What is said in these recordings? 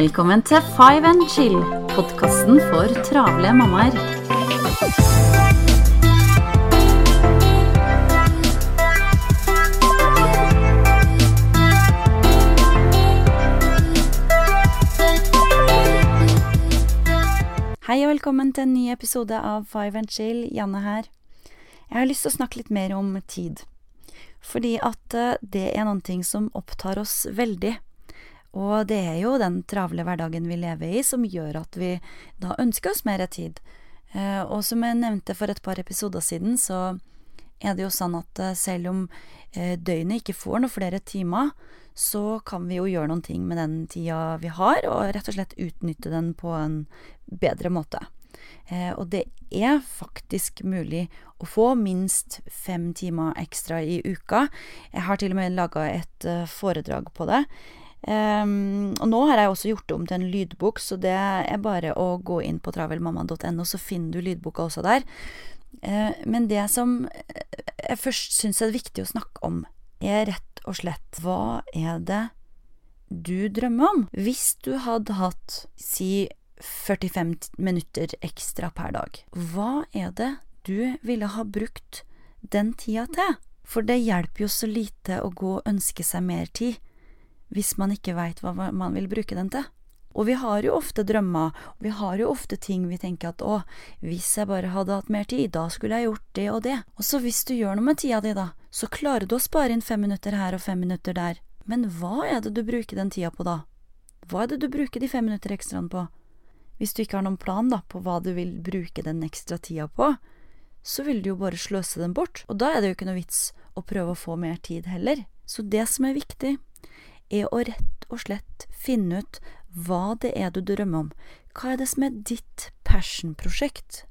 Velkommen til Five and Chill, podkasten for travle mammaer. Hei og velkommen til en ny episode av Five and Chill. Janne her. Jeg har lyst til å snakke litt mer om tid. Fordi at eh, det er noen ting som opptar oss veldig. Og det er jo den travle hverdagen vi lever i som gjør at vi da ønsker oss mer tid. Eh, og som jeg nevnte for et par episoder siden, så er det jo sånn at eh, selv om eh, døgnet ikke får noen flere timer, så kan vi jo gjøre noen ting med den tida vi har, og rett og slett utnytte den på en bedre måte. Og det er faktisk mulig å få minst fem timer ekstra i uka. Jeg har til og med laga et foredrag på det. Um, og nå har jeg også gjort det om til en lydbok, så det er bare å gå inn på travelmamma.no, så finner du lydboka også der. Uh, men det som jeg først syns er viktig å snakke om, er rett og slett hva er det du drømmer om? Hvis du hadde hatt, si 45 minutter ekstra per dag, hva er det du ville ha brukt den tida til? For det hjelper jo så lite å gå og ønske seg mer tid hvis man ikke veit hva man vil bruke den til. Og vi har jo ofte drømmer, og vi har jo ofte ting vi tenker at å, hvis jeg bare hadde hatt mer tid, da skulle jeg gjort det og det. Og så hvis du gjør noe med tida di, da, så klarer du å spare inn fem minutter her og fem minutter der. Men hva er det du bruker den tida på da? Hva er det du bruker de fem minutter ekstraen på? Hvis du ikke har noen plan da, på hva du vil bruke den ekstra tida på, så vil du jo bare sløse den bort, og da er det jo ikke noe vits å prøve å få mer tid heller. Så det som er viktig, er å rett og slett finne ut hva det er du drømmer om. Hva er det som er ditt passion-prosjekt?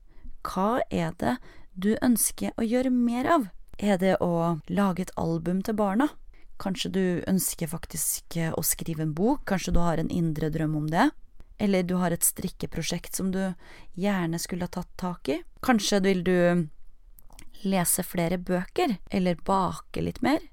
Hva er det du ønsker å gjøre mer av? Er det å lage et album til barna? Kanskje du ønsker faktisk å skrive en bok? Kanskje du har en indre drøm om det? Eller du har et strikkeprosjekt som du gjerne skulle ha tatt tak i? Kanskje vil du lese flere bøker? Eller bake litt mer?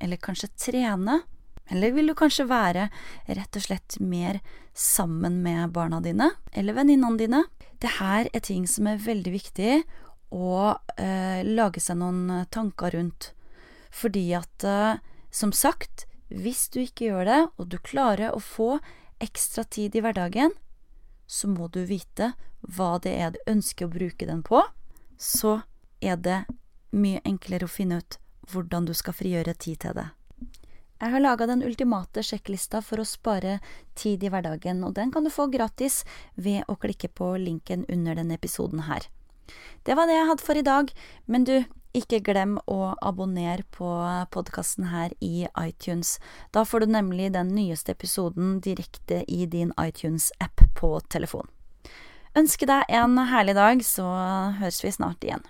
Eller kanskje trene? Eller vil du kanskje være rett og slett mer sammen med barna dine eller venninnene dine? Det her er ting som er veldig viktig å eh, lage seg noen tanker rundt. Fordi at, eh, som sagt, hvis du ikke gjør det, og du klarer å få ekstra tid i hverdagen, så må du vite hva det er du ønsker å bruke den på. Så er det mye enklere å finne ut hvordan du skal frigjøre tid til det. Jeg har laga den ultimate sjekklista for å spare tid i hverdagen, og den kan du få gratis ved å klikke på linken under denne episoden her. Det var det jeg hadde for i dag, men du, ikke glem å abonnere på podkasten her i iTunes. Da får du nemlig den nyeste episoden direkte i din iTunes-app på telefon. Ønske deg en herlig dag, så høres vi snart igjen.